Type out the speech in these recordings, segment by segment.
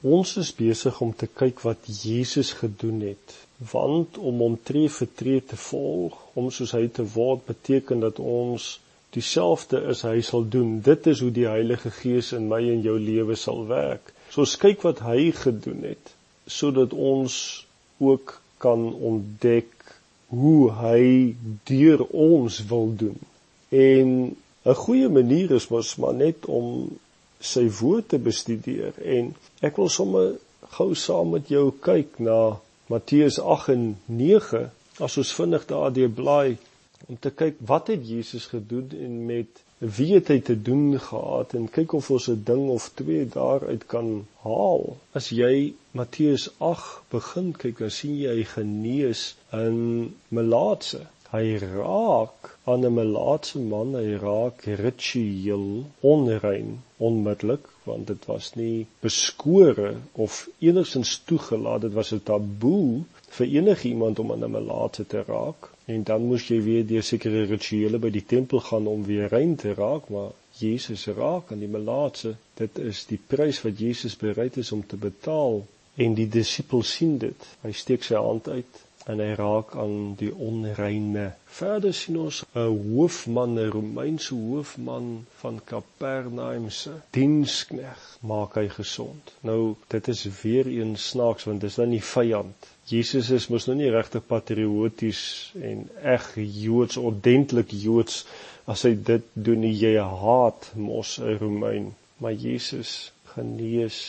Ons is besig om te kyk wat Jesus gedoen het. Want om hom tree vir tree te volg, om soos hy te word, beteken dat ons dieselfde is hy sal doen. Dit is hoe die Heilige Gees in my en jou lewe sal werk. So ons kyk wat hy gedoen het sodat ons ook kan ontdek hoe hy deur ons wil doen. En 'n goeie manier is mos maar net om sy woord te bestudeer en ek wil sommer gou saam met jou kyk na Matteus 8 en 9 as ons vinnig daardie blaai om te kyk wat het Jesus gedoen en met wie het hy te doen gehad en kyk of ons 'n ding of twee daaruit kan haal. As jy Matteus 8 begin kyk, dan sien jy hy genees in melaatse. Hy raak aan 'n melaatse man, hy raak ritueel onrein onmiddellik want dit was nie beskore of enigstens toegelaat, dit was 'n taboe vir enige iemand om aan 'n melaatse te raak. En dan moes jy weer deur sekere rituele by die tempel gaan om weer rein te raak maar Jesus raak aan die melaatse. Dit is die prys wat Jesus bereid is om te betaal. En die disipels sien dit. Hy steek sy hand uit en hy raak aan die onreine. Verder sien ons 'n hoofman 'n Romeinse hoofman van Kapernaum se dienskneg maak hy gesond. Nou dit is weer een snaaks want dis dan die vyand Jesus is mos nou nie regtig patrioties en eg Joods ordentlik Joods. As hy dit doen nie jy haat mos 'n Romein. Maar Jesus genees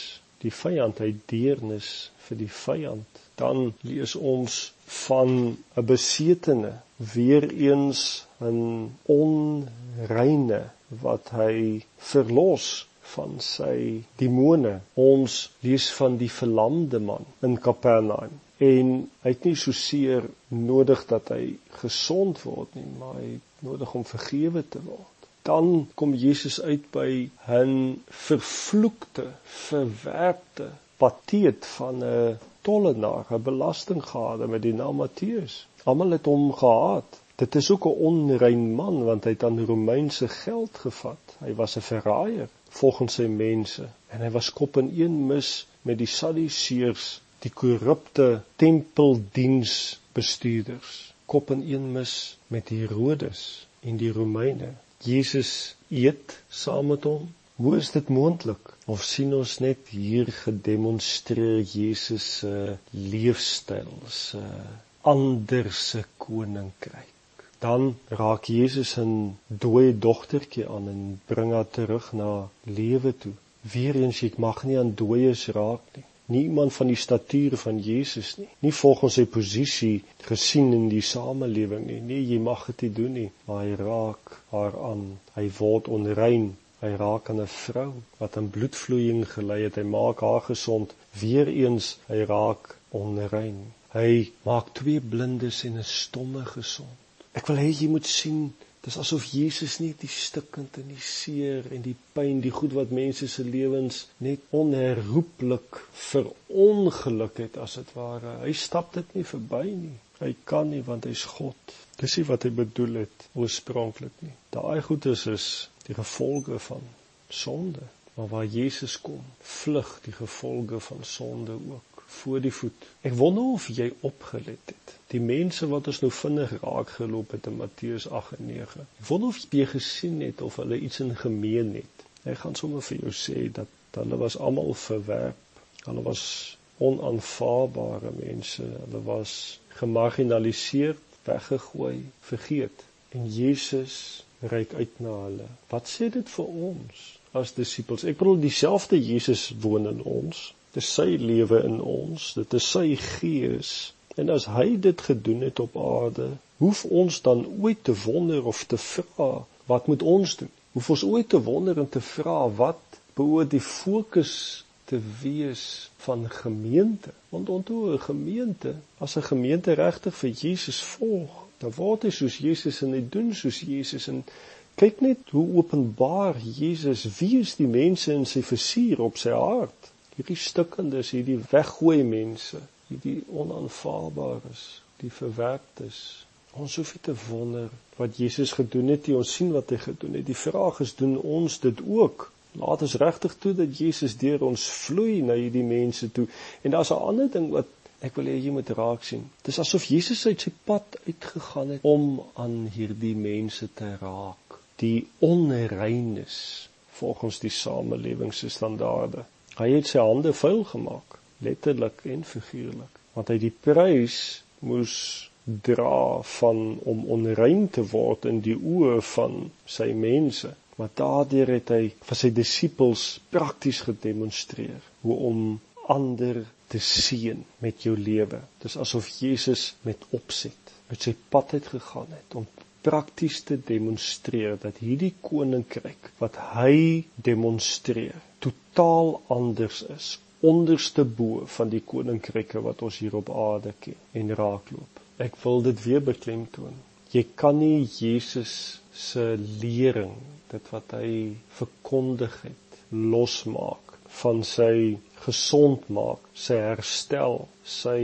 die vyand hy deernis vir die vyand dan lees ons van 'n besetene weer eens 'n onreine wat hy verlos van sy demone ons lees van die verlamde man in Kapernaum en hy het nie so seer nodig dat hy gesond word nie, maar hy het nodig om vergewe te word. Dan kom Jesus uit by 'n vervloekte, verwerpte pateet van 'n tollenaar, 'n belastinggader met die naam Matteus. Almal het hom gehaat. Dit is ook 'n onrein man want hy het aan Romeinse geld gevat. Hy was 'n verraaier volgens sy mense en hy was kop in een mis met die Sadduseërs die korrupte tempeldiensbestuurders kop in een mis met Herodes en die Romeine. Jesus eet saam met hom. Hoe is dit moontlik? Of sien ons net hier gedemonstreer Jesus se leefstyl, se anderse koninkryk? Dan raak Jesus 'n dooie dogtertjie aan en bring haar terug na lewe toe. Weereens ek mag nie aan dooies raak nie nie iemand van die statuur van Jesus nie. Nie volgens sy posisie gesien in die samelewing nie. Nee, jy mag dit nie doen nie. Maar hy raak haar aan. Hy word onrein. Hy raak aan 'n vrou wat aan bloedvloeiing gely het. Hy maak haar gesond. Weereens hy raak onrein. Hy maak twee blindes en 'n stomme gesond. Ek wil hê jy moet sien Dis asof Jesus net die stikkend en die seer en die pyn, die goed wat mense se lewens net onherroepelik verongeluk het as dit ware. Hy stap dit nie verby nie. Hy kan nie want hy's God. Dis nie wat hy bedoel het oorspronklik nie. Daai goed is is die gevolge van sonde. Maar waar Jesus kom, vlug die gevolge van sonde ook voor die voet. Ek wonder of jy opgelet het. Die mense wat ons nou vinnig raak geloop het in Matteus 8 en 9. Ek wonder of jy gesien het of hulle iets in gemeen het. Ek gaan sommer vir jou sê dat hulle was almal verwerp. Hulle was onaanvaarbare mense. Hulle was gemarginaliseer, weggegooi, vergeet. En Jesus reik uit na hulle. Wat sê dit vir ons as disippels? Ek bedoel dieselfde Jesus woon in ons. Dis sy lewe in ons, dit is sy gees. En as hy dit gedoen het op aarde, hoef ons dan ooit te wonder of te vra wat moet ons doen? Hoef ons ooit te wonder en te vra wat behoort die fokus te wees van gemeente? Want onthou 'n gemeente, as 'n gemeente regtig vir Jesus volg, dan word hy soos Jesus en hy doen soos Jesus en kyk net hoe openbaar Jesus wie is die mense in sy versuur op sy hart hierdie stikkendes, hierdie weggooi mense, hierdie onaanvaarbaares, die verwerptes. Ons hoef nie te wonder wat Jesus gedoen het nie. Ons sien wat hy gedoen het. Die vraag is doen ons dit ook? Laat ons regtig toe dat Jesus deur ons vloei na hierdie mense toe. En daar's 'n ander ding wat ek wil hê jy moet raak sien. Dis asof Jesus uit sy pad uitgegaan het om aan hierdie mense te raak. Die onreines volgens die samelewingsstandaarde. Hy het sy hande vuil gemaak, letterlik en figuurlik, want hy die prys moes dra van om onrein te word in die oë van sy mense. Maar daardeur het hy vir sy disippels prakties gedemonstreer hoe om ander te seën met jou lewe. Dis asof Jesus met opset met sy pad uit gegaan het om prakties te demonstreer dat hierdie koninkryk wat hy demonstreer totaal anders is, onderste bo van die koninkryke wat ons hier op aarde ken en raakloop. Ek wil dit weer beklemtoon. Jy kan nie Jesus se lering dit wat hy verkondig het losmaak van sy gesond maak sy herstel sy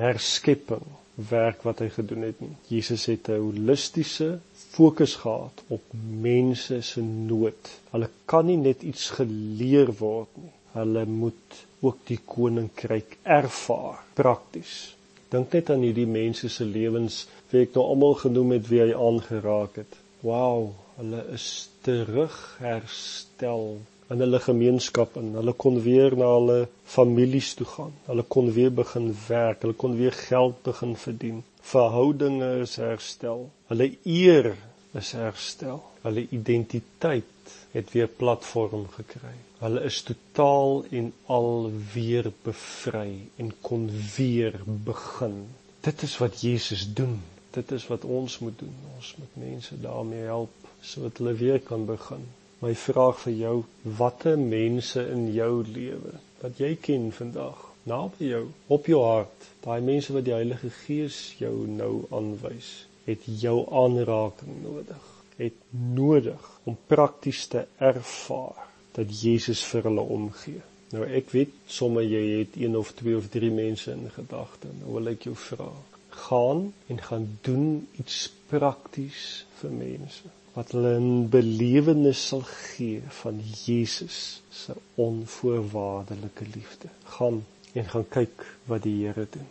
herskepping werk wat hy gedoen het nie. Jesus het 'n holistiese fokus gehad op mense se nood. Hulle kan nie net iets geleer word nie. Hulle moet ook die koninkryk ervaar prakties. Dink net aan hierdie mense se lewens wie ek nou almal genoem het wie hy aangeraak het. Wow hulle is terug herstel in hulle gemeenskap en hulle kon weer na hulle families toe gaan. Hulle kon weer begin werk, hulle kon weer geld begin verdien. Verhoudinge is herstel. Hulle eer is herstel. Hulle identiteit het weer platform gekry. Hulle is totaal en al weer bevry en kon weer begin. Dit is wat Jesus doen. Dit is wat ons moet doen. Ons moet mense daarmee help sodat hulle weer kan begin. My vraag vir jou, watter mense in jou lewe wat jy ken vandag, naby jou, op jou hart, daai mense wat die Heilige Gees jou nou aanwys, het jou aanraking nodig, het nodig om prakties te ervaar dat Jesus vir hulle omgee. Nou ek weet sommer jy het een of twee of drie mense in gedagte. Nou wil ek jou vra, gaan en gaan doen iets prakties vir mense wat hulle 'n belewenis sal gee van Jesus se onvoorwaardelike liefde. Gaan en gaan kyk wat die Here doen.